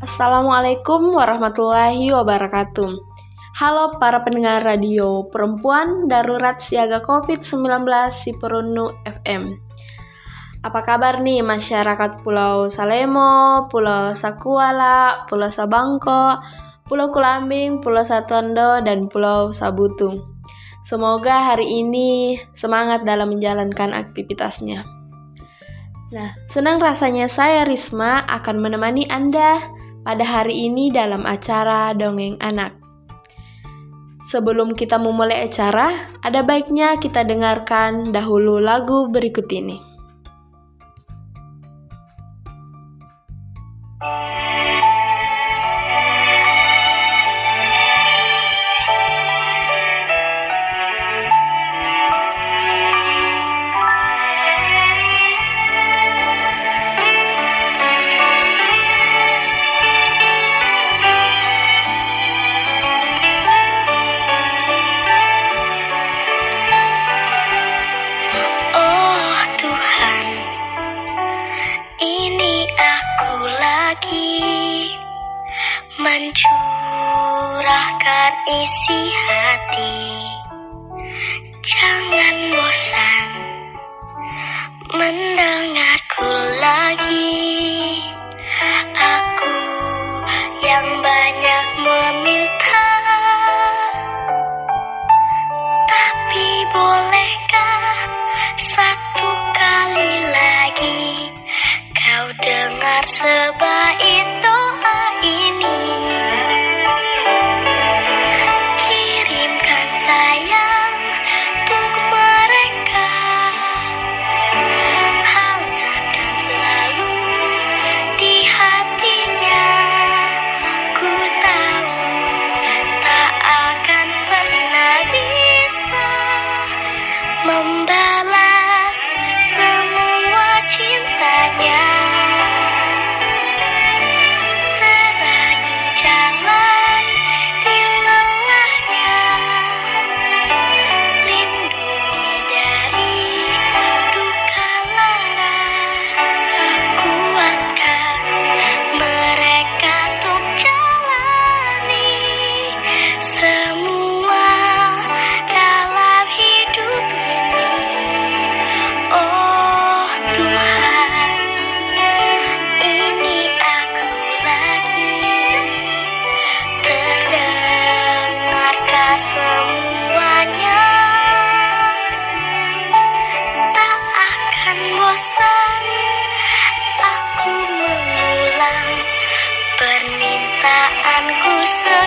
Assalamualaikum warahmatullahi wabarakatuh. Halo para pendengar radio perempuan darurat siaga COVID-19 Siperunu FM. Apa kabar nih masyarakat Pulau Salemo, Pulau Sakuala, Pulau Sabangko, Pulau Kulambing, Pulau Satondo, dan Pulau Sabutung. Semoga hari ini semangat dalam menjalankan aktivitasnya. Nah, senang rasanya saya Risma akan menemani Anda pada hari ini dalam acara Dongeng Anak. Sebelum kita memulai acara, ada baiknya kita dengarkan dahulu lagu berikut ini.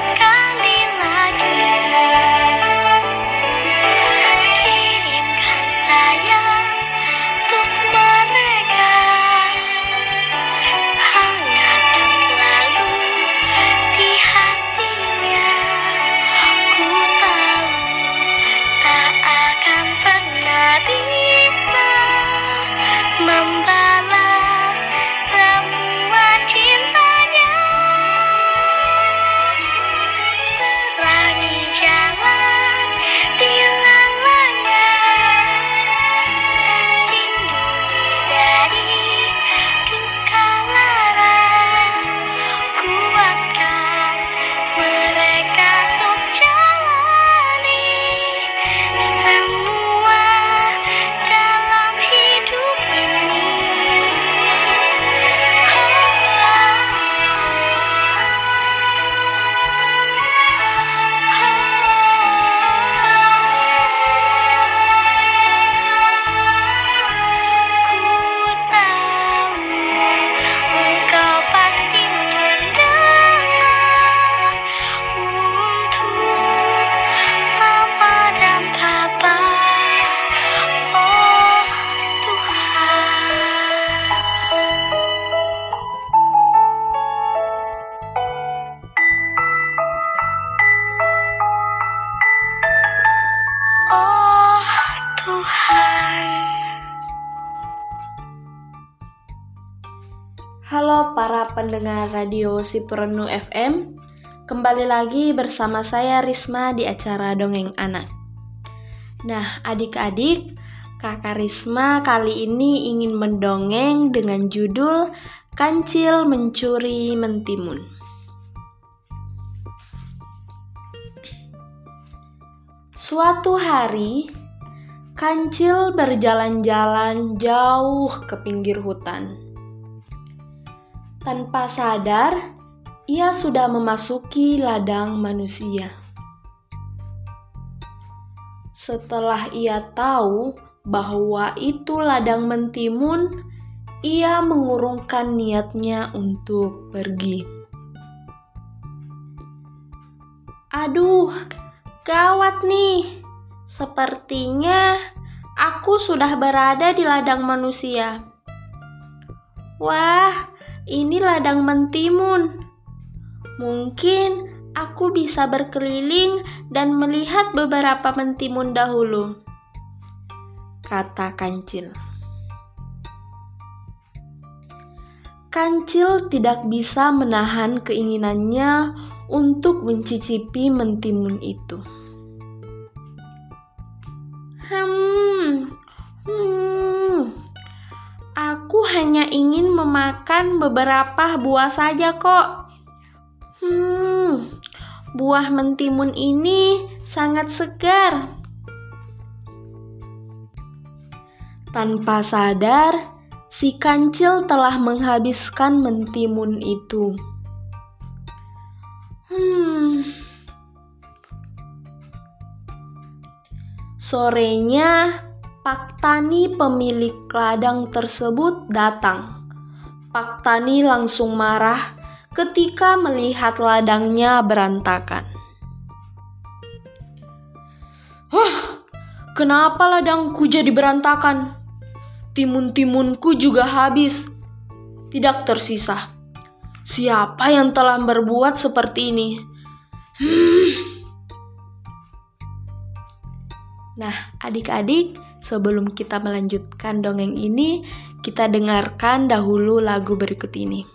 Halo pendengar radio Siperenu FM, kembali lagi bersama saya Risma di acara Dongeng Anak. Nah, adik-adik, Kakak Risma kali ini ingin mendongeng dengan judul Kancil Mencuri Mentimun. Suatu hari, Kancil berjalan-jalan jauh ke pinggir hutan. Tanpa sadar, ia sudah memasuki ladang manusia. Setelah ia tahu bahwa itu ladang mentimun, ia mengurungkan niatnya untuk pergi. Aduh, gawat nih! Sepertinya aku sudah berada di ladang manusia. Wah, ini ladang mentimun. Mungkin aku bisa berkeliling dan melihat beberapa mentimun dahulu kata kancil. Kancil tidak bisa menahan keinginannya untuk mencicipi mentimun itu. Memakan beberapa buah saja kok. Hmm, buah mentimun ini sangat segar. Tanpa sadar, si kancil telah menghabiskan mentimun itu. Hmm. Sorenya, Pak Tani pemilik ladang tersebut datang. Pak Tani langsung marah ketika melihat ladangnya berantakan. Hah, kenapa ladangku jadi berantakan? timun-timunku juga habis. Tidak tersisa. Siapa yang telah berbuat seperti ini? Hmm. Nah, adik-adik, sebelum kita melanjutkan dongeng ini, kita dengarkan dahulu lagu berikut ini.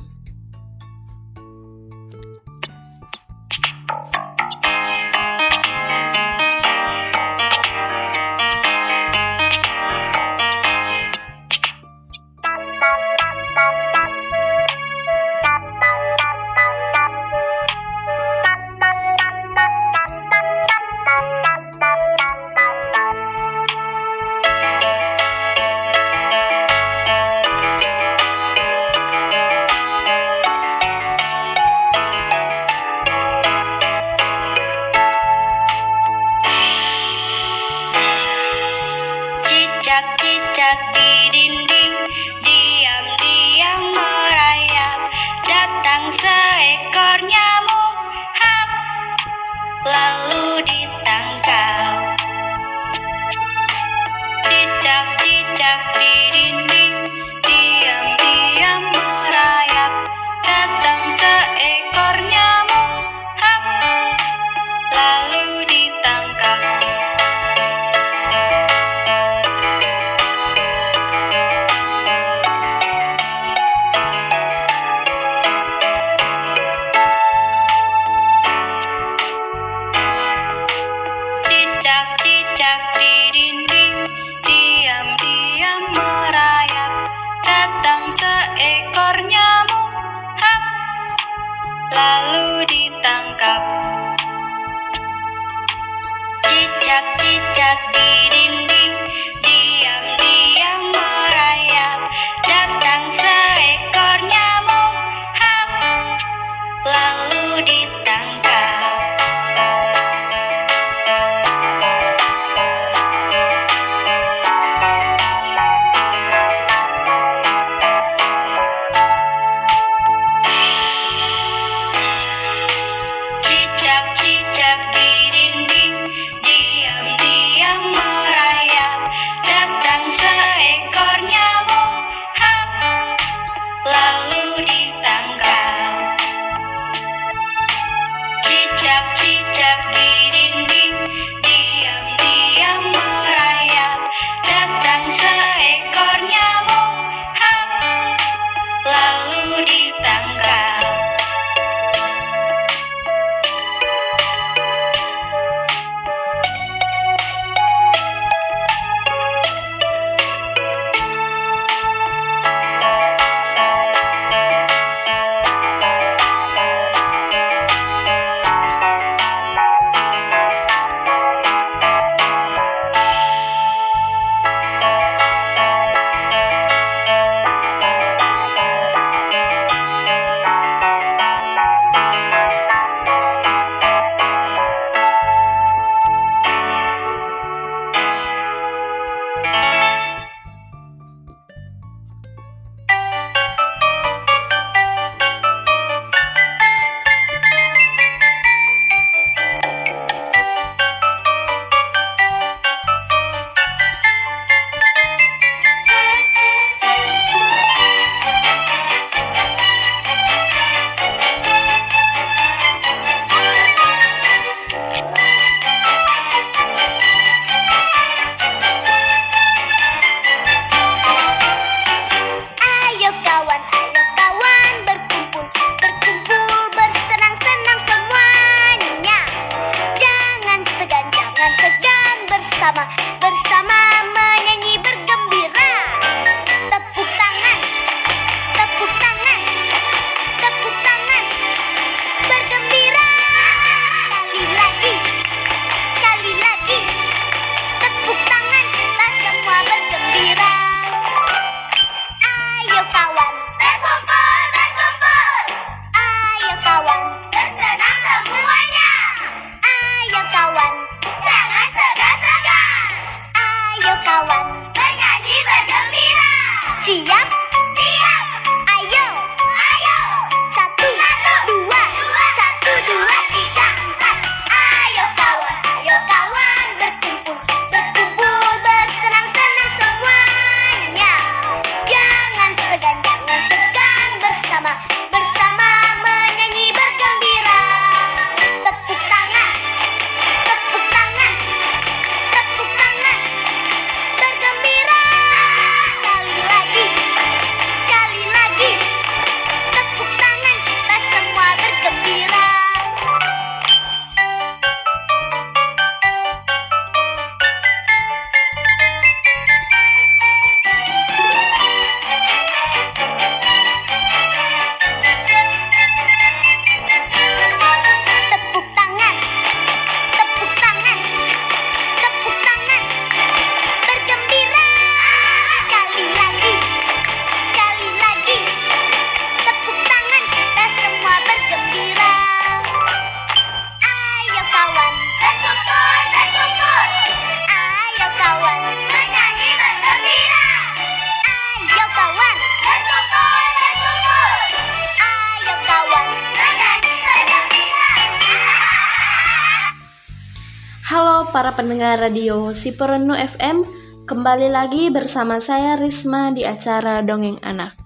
Pendengar radio Si Perenuh FM Kembali lagi bersama saya Risma di acara Dongeng Anak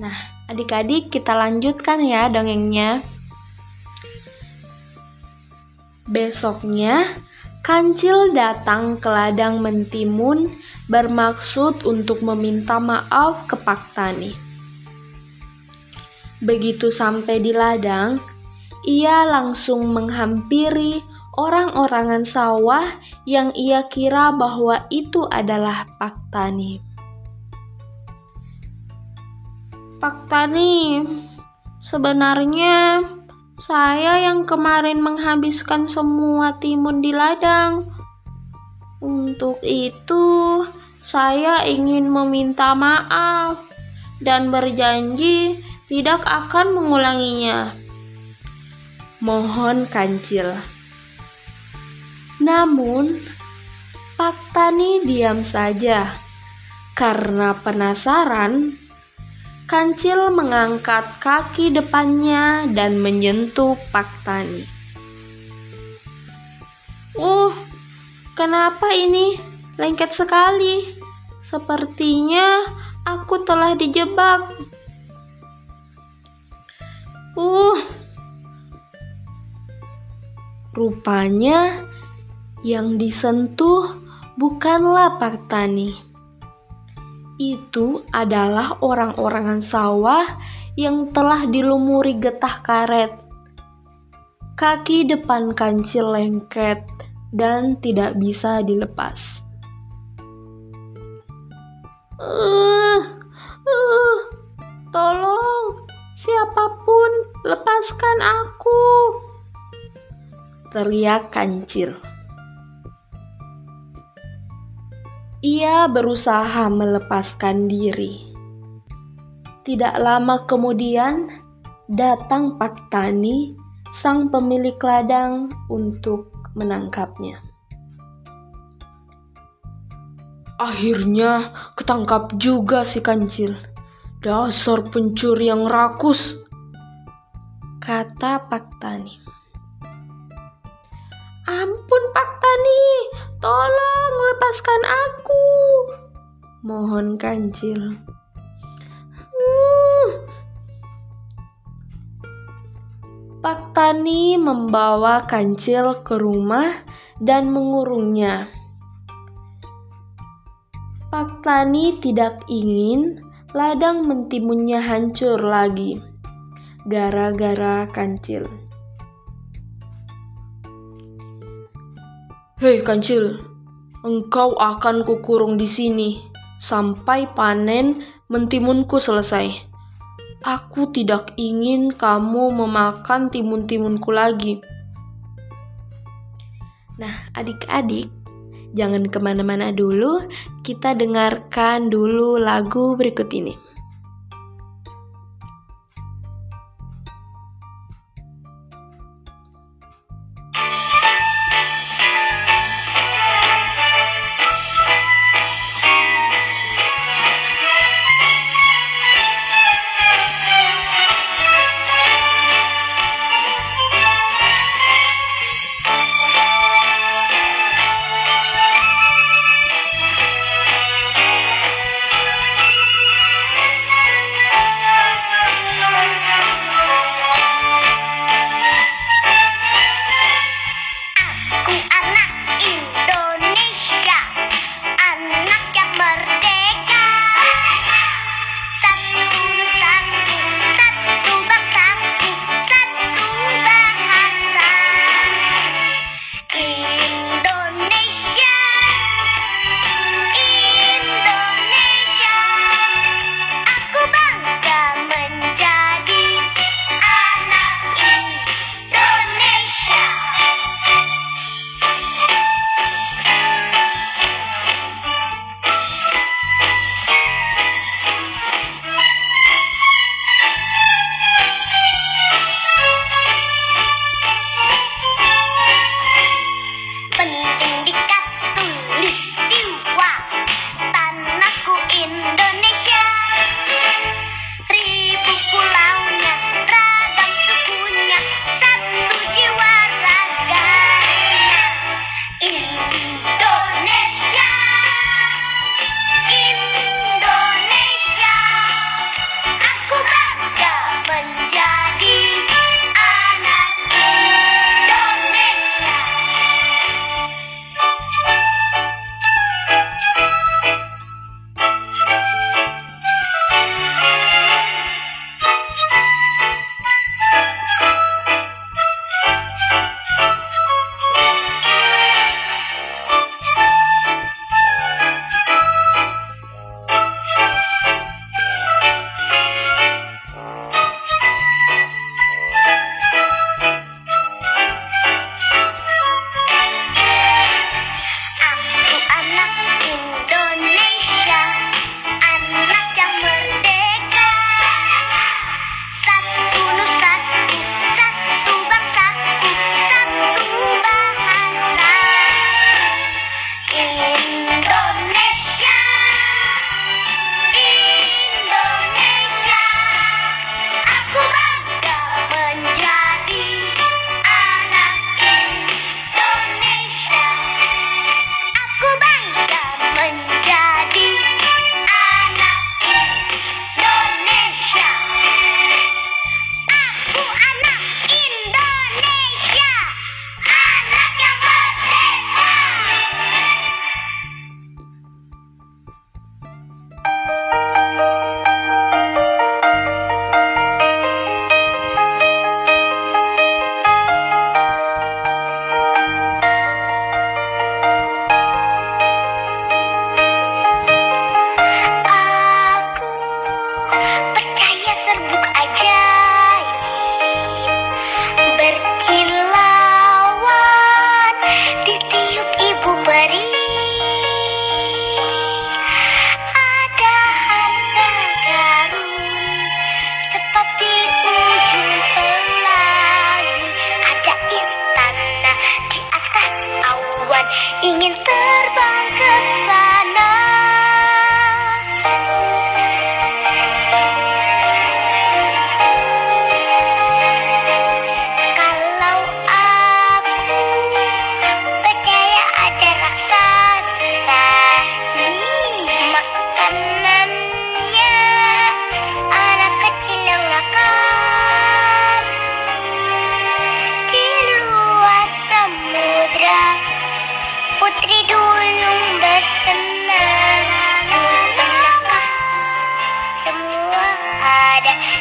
Nah adik-adik kita lanjutkan ya dongengnya Besoknya Kancil datang ke ladang mentimun bermaksud untuk meminta maaf ke Pak Tani. Begitu sampai di ladang, ia langsung menghampiri orang-orangan sawah yang ia kira bahwa itu adalah Pak Tani. Pak Tani, sebenarnya saya yang kemarin menghabiskan semua timun di ladang. Untuk itu, saya ingin meminta maaf dan berjanji tidak akan mengulanginya. Mohon kancil. Namun, Pak Tani diam saja karena penasaran. Kancil mengangkat kaki depannya dan menyentuh Pak Tani. Uh, kenapa ini lengket sekali? Sepertinya aku telah dijebak. Uh, rupanya yang disentuh bukanlah Pak Tani. Itu adalah orang-orangan sawah yang telah dilumuri getah karet. Kaki depan kancil lengket dan tidak bisa dilepas. Uh, uh, tolong, siapa pun, lepaskan aku! Teriak kancil. Berusaha melepaskan diri. Tidak lama kemudian, datang Pak Tani, sang pemilik ladang, untuk menangkapnya. Akhirnya ketangkap juga si kancil. Dasar pencuri yang rakus, kata Pak Tani. Ampun Pak Tani, tolong lepaskan aku. Mohon kancil. Uh. Pak Tani membawa kancil ke rumah dan mengurungnya. Pak Tani tidak ingin ladang mentimunnya hancur lagi gara-gara kancil. Hei kancil, engkau akan kukurung di sini sampai panen mentimunku selesai. Aku tidak ingin kamu memakan timun-timunku lagi. Nah, adik-adik, jangan ke mana-mana dulu. Kita dengarkan dulu lagu berikut ini.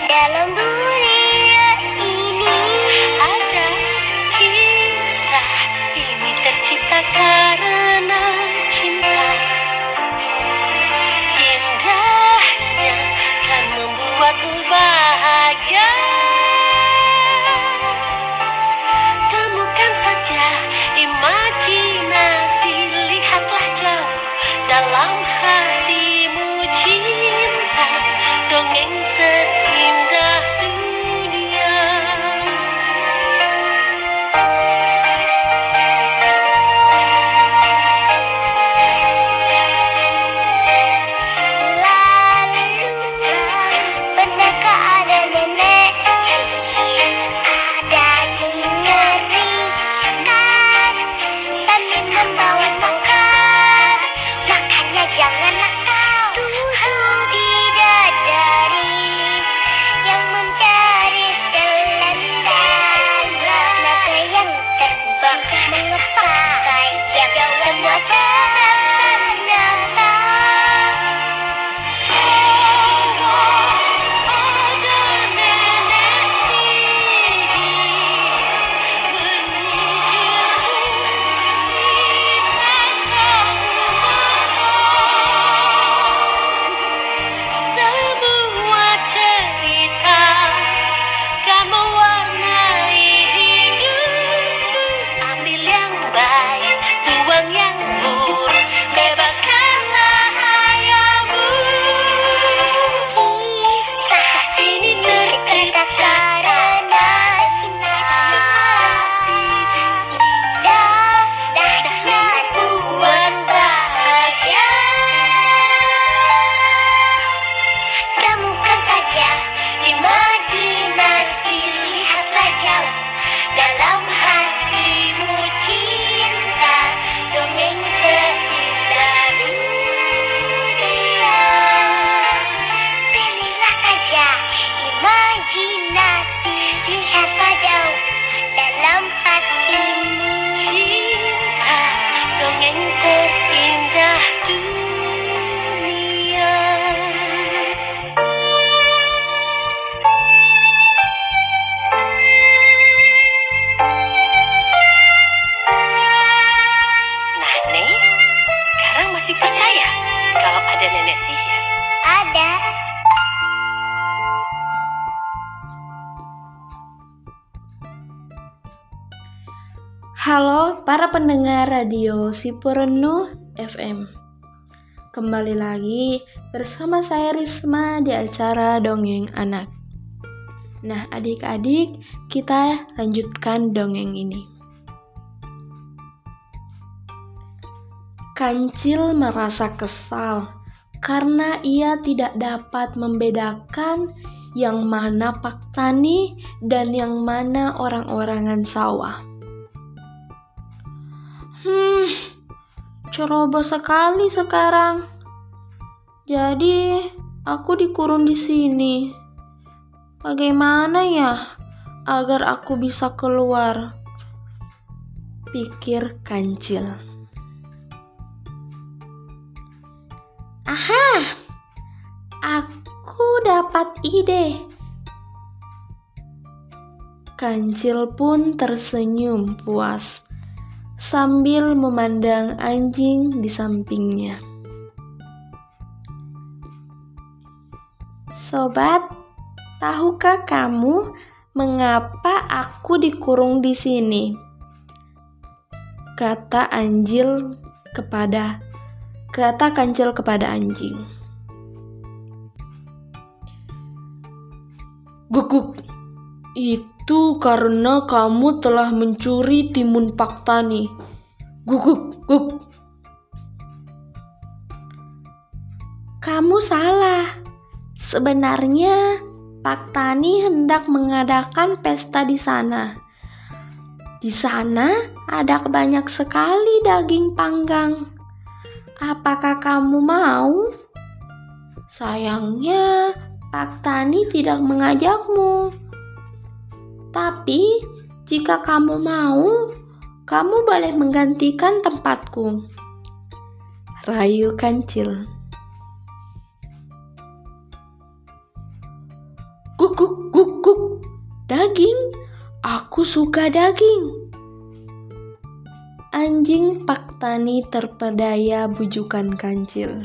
Dalam dunia radio Sipurenu FM. Kembali lagi bersama saya Risma di acara Dongeng Anak. Nah, adik-adik, kita lanjutkan dongeng ini. Kancil merasa kesal karena ia tidak dapat membedakan yang mana Pak Tani dan yang mana orang-orangan sawah. Hmm, ceroboh sekali sekarang. Jadi, aku dikurung di sini. Bagaimana ya agar aku bisa keluar? Pikir kancil. Aha, aku dapat ide. Kancil pun tersenyum puas sambil memandang anjing di sampingnya. Sobat, tahukah kamu mengapa aku dikurung di sini? Kata anjil kepada kata kancil kepada anjing. Guguk, itu karena kamu telah mencuri timun Pak Tani. Guguk, guk. Kamu salah. Sebenarnya Pak Tani hendak mengadakan pesta di sana. Di sana ada banyak sekali daging panggang. Apakah kamu mau? Sayangnya, Pak Tani tidak mengajakmu. Tapi, jika kamu mau, kamu boleh menggantikan tempatku. Rayu kancil. Guk guk guk guk. Daging. Aku suka daging. Anjing Pak Tani terpedaya bujukan kancil.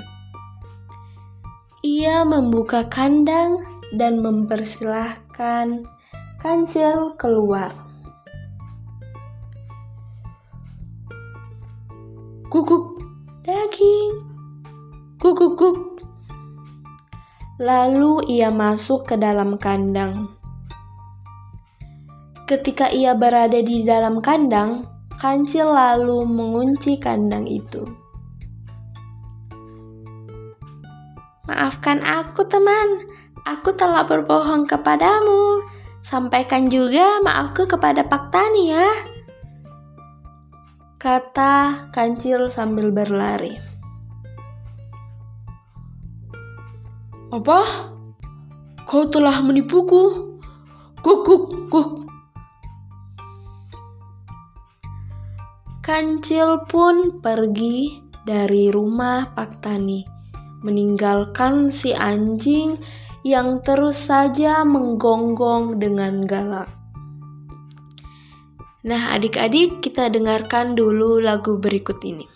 Ia membuka kandang dan mempersilahkan kancil keluar. Guguk daging. Guguk guk. Lalu ia masuk ke dalam kandang. Ketika ia berada di dalam kandang, kancil lalu mengunci kandang itu. Maafkan aku, teman. Aku telah berbohong kepadamu. Sampaikan juga maafku kepada Pak Tani ya. Kata kancil sambil berlari. Apa? Kau telah menipuku? Kuk, kuk, kuk. Kancil pun pergi dari rumah Pak Tani, meninggalkan si anjing yang terus saja menggonggong dengan galak. Nah, adik-adik, kita dengarkan dulu lagu berikut ini.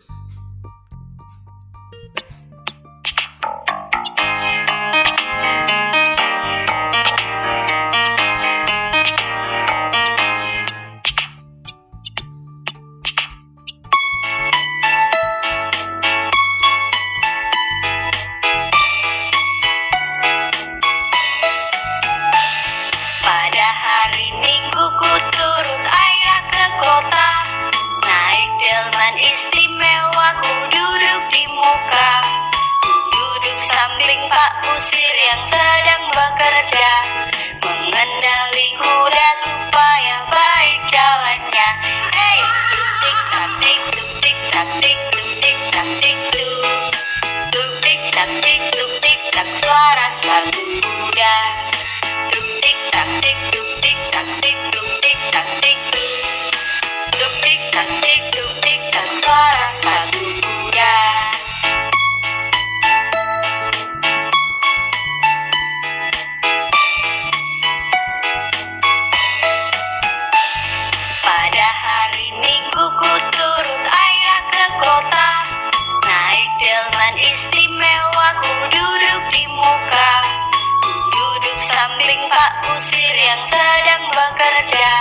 Yang sedang bekerja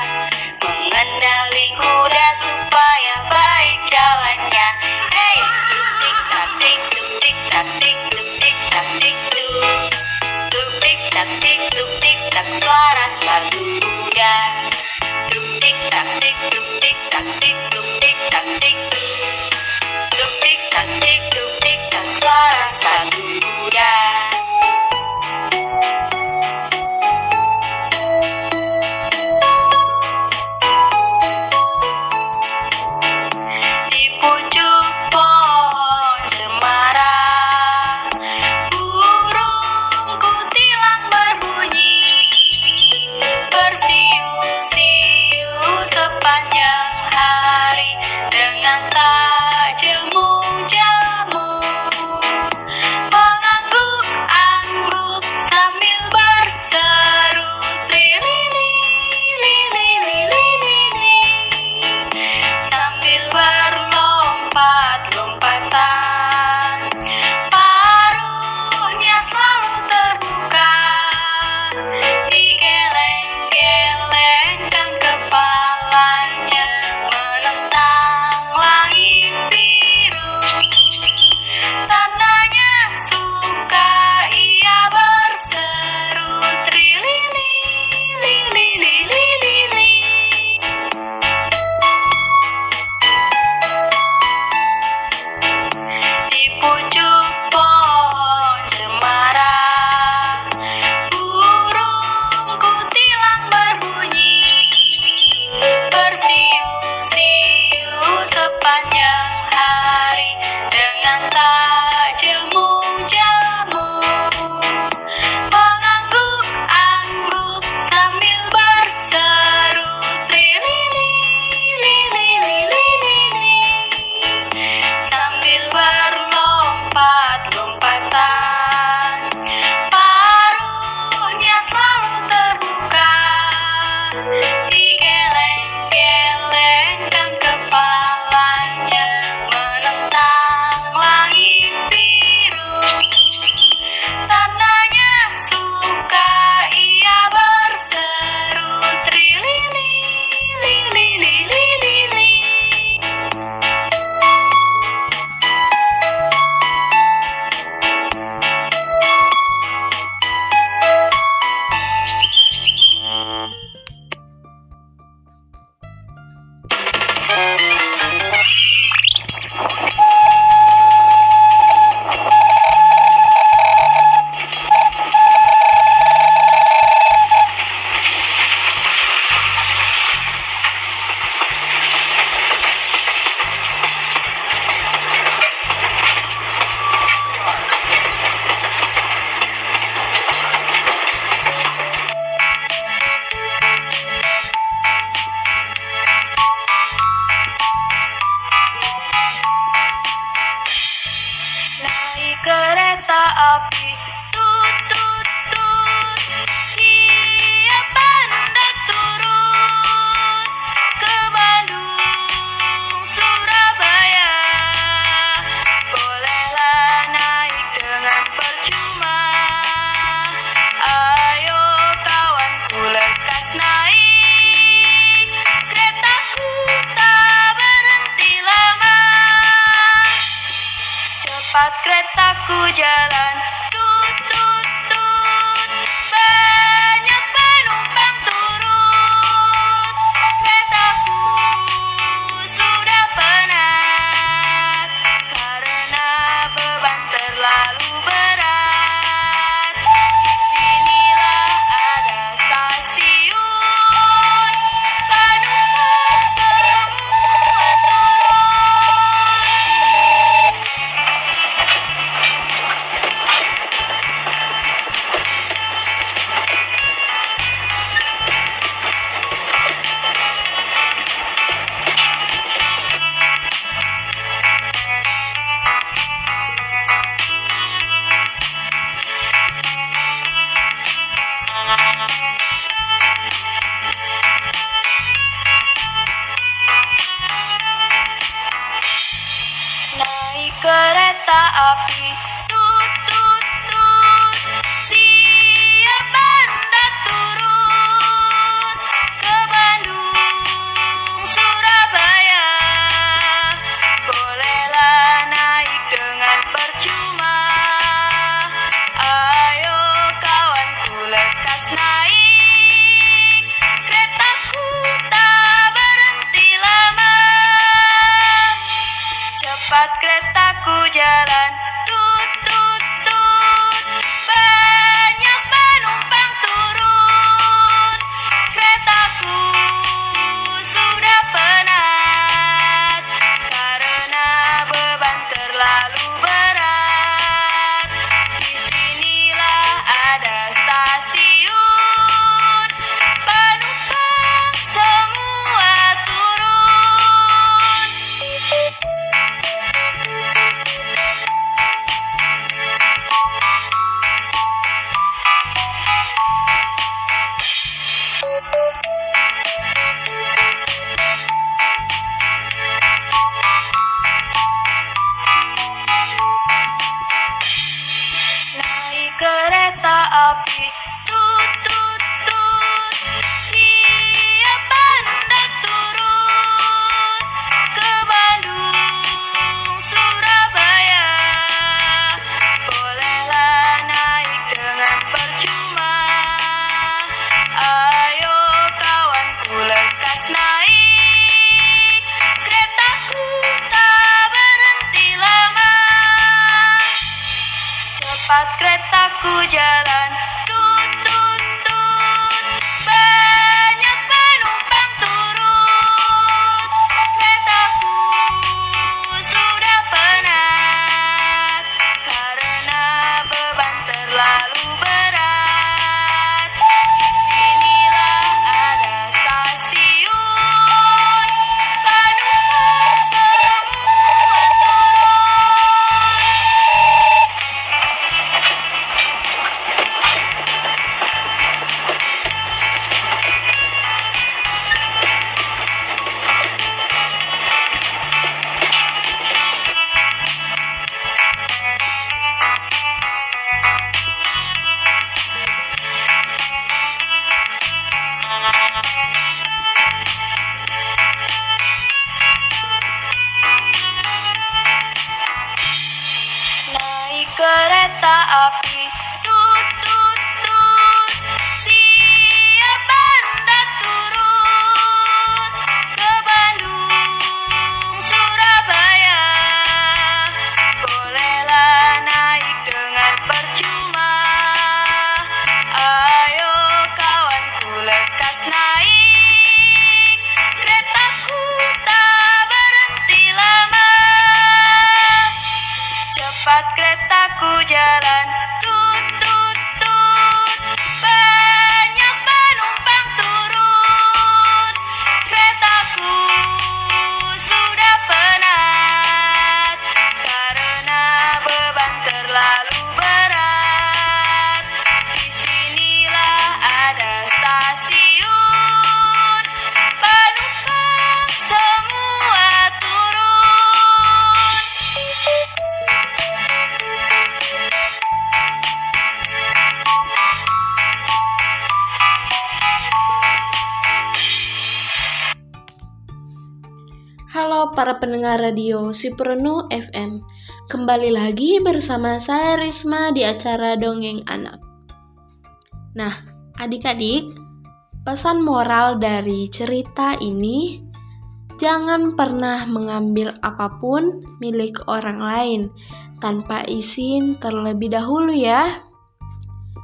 Mengendali kuda supaya baik jalannya. Hei, tuk tik tak tik tuk tik tak tik tik tak tik tuk Tuk tik tak tik tuk tik suara sepatu kuda Tuk tik tak Para pendengar radio Sipronu FM. Kembali lagi bersama saya Risma di acara Dongeng Anak. Nah, adik-adik, pesan moral dari cerita ini jangan pernah mengambil apa pun milik orang lain tanpa izin terlebih dahulu ya.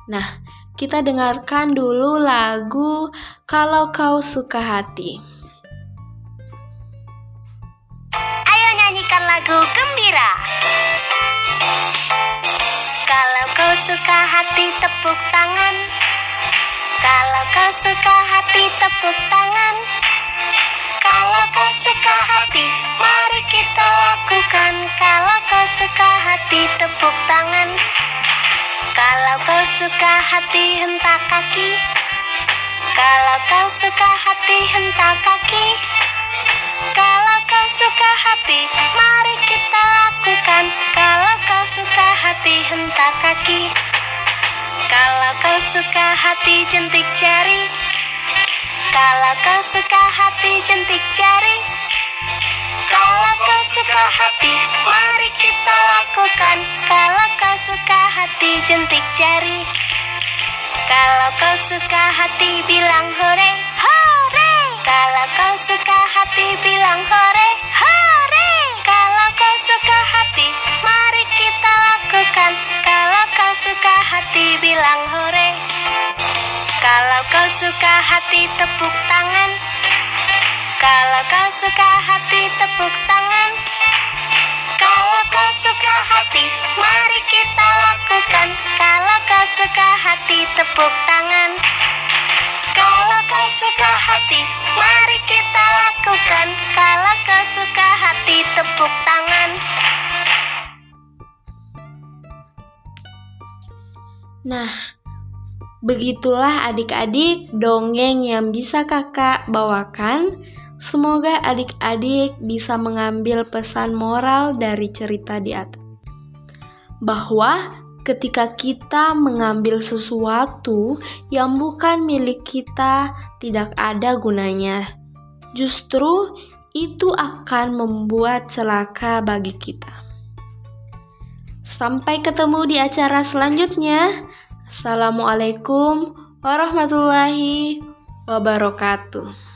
Nah, kita dengarkan dulu lagu Kalau Kau Suka Hati. Lagu gembira. Kalau kau suka hati tepuk tangan. Kalau kau suka hati tepuk tangan. Kalau kau suka hati, mari kita lakukan. Kalau kau suka hati tepuk tangan. Kalau kau suka hati hentak kaki. Kalau kau suka hati hentak kaki suka hati mari kita lakukan. Kalau kau suka hati hentak kaki. Kalau kau suka hati jentik jari. Kalau kau suka hati jentik jari. Kalau kau suka hati mari kita lakukan. Kalau kau suka hati jentik jari. Kalau kau suka hati bilang hore, hore. Kalau kau suka hati bilang hore, hore. Hati bilang hore. Kalau kau suka hati tepuk tangan. Kalau kau suka hati tepuk tangan. Kalau kau suka hati, mari kita lakukan. Kalau kau suka hati, tepuk tangan. Kalau kau suka hati, mari kita lakukan. Kalau kau suka hati, tepuk tangan. Nah, begitulah adik-adik dongeng yang bisa kakak bawakan. Semoga adik-adik bisa mengambil pesan moral dari cerita di atas. Bahwa ketika kita mengambil sesuatu yang bukan milik kita, tidak ada gunanya. Justru itu akan membuat celaka bagi kita. Sampai ketemu di acara selanjutnya. Assalamualaikum warahmatullahi wabarakatuh.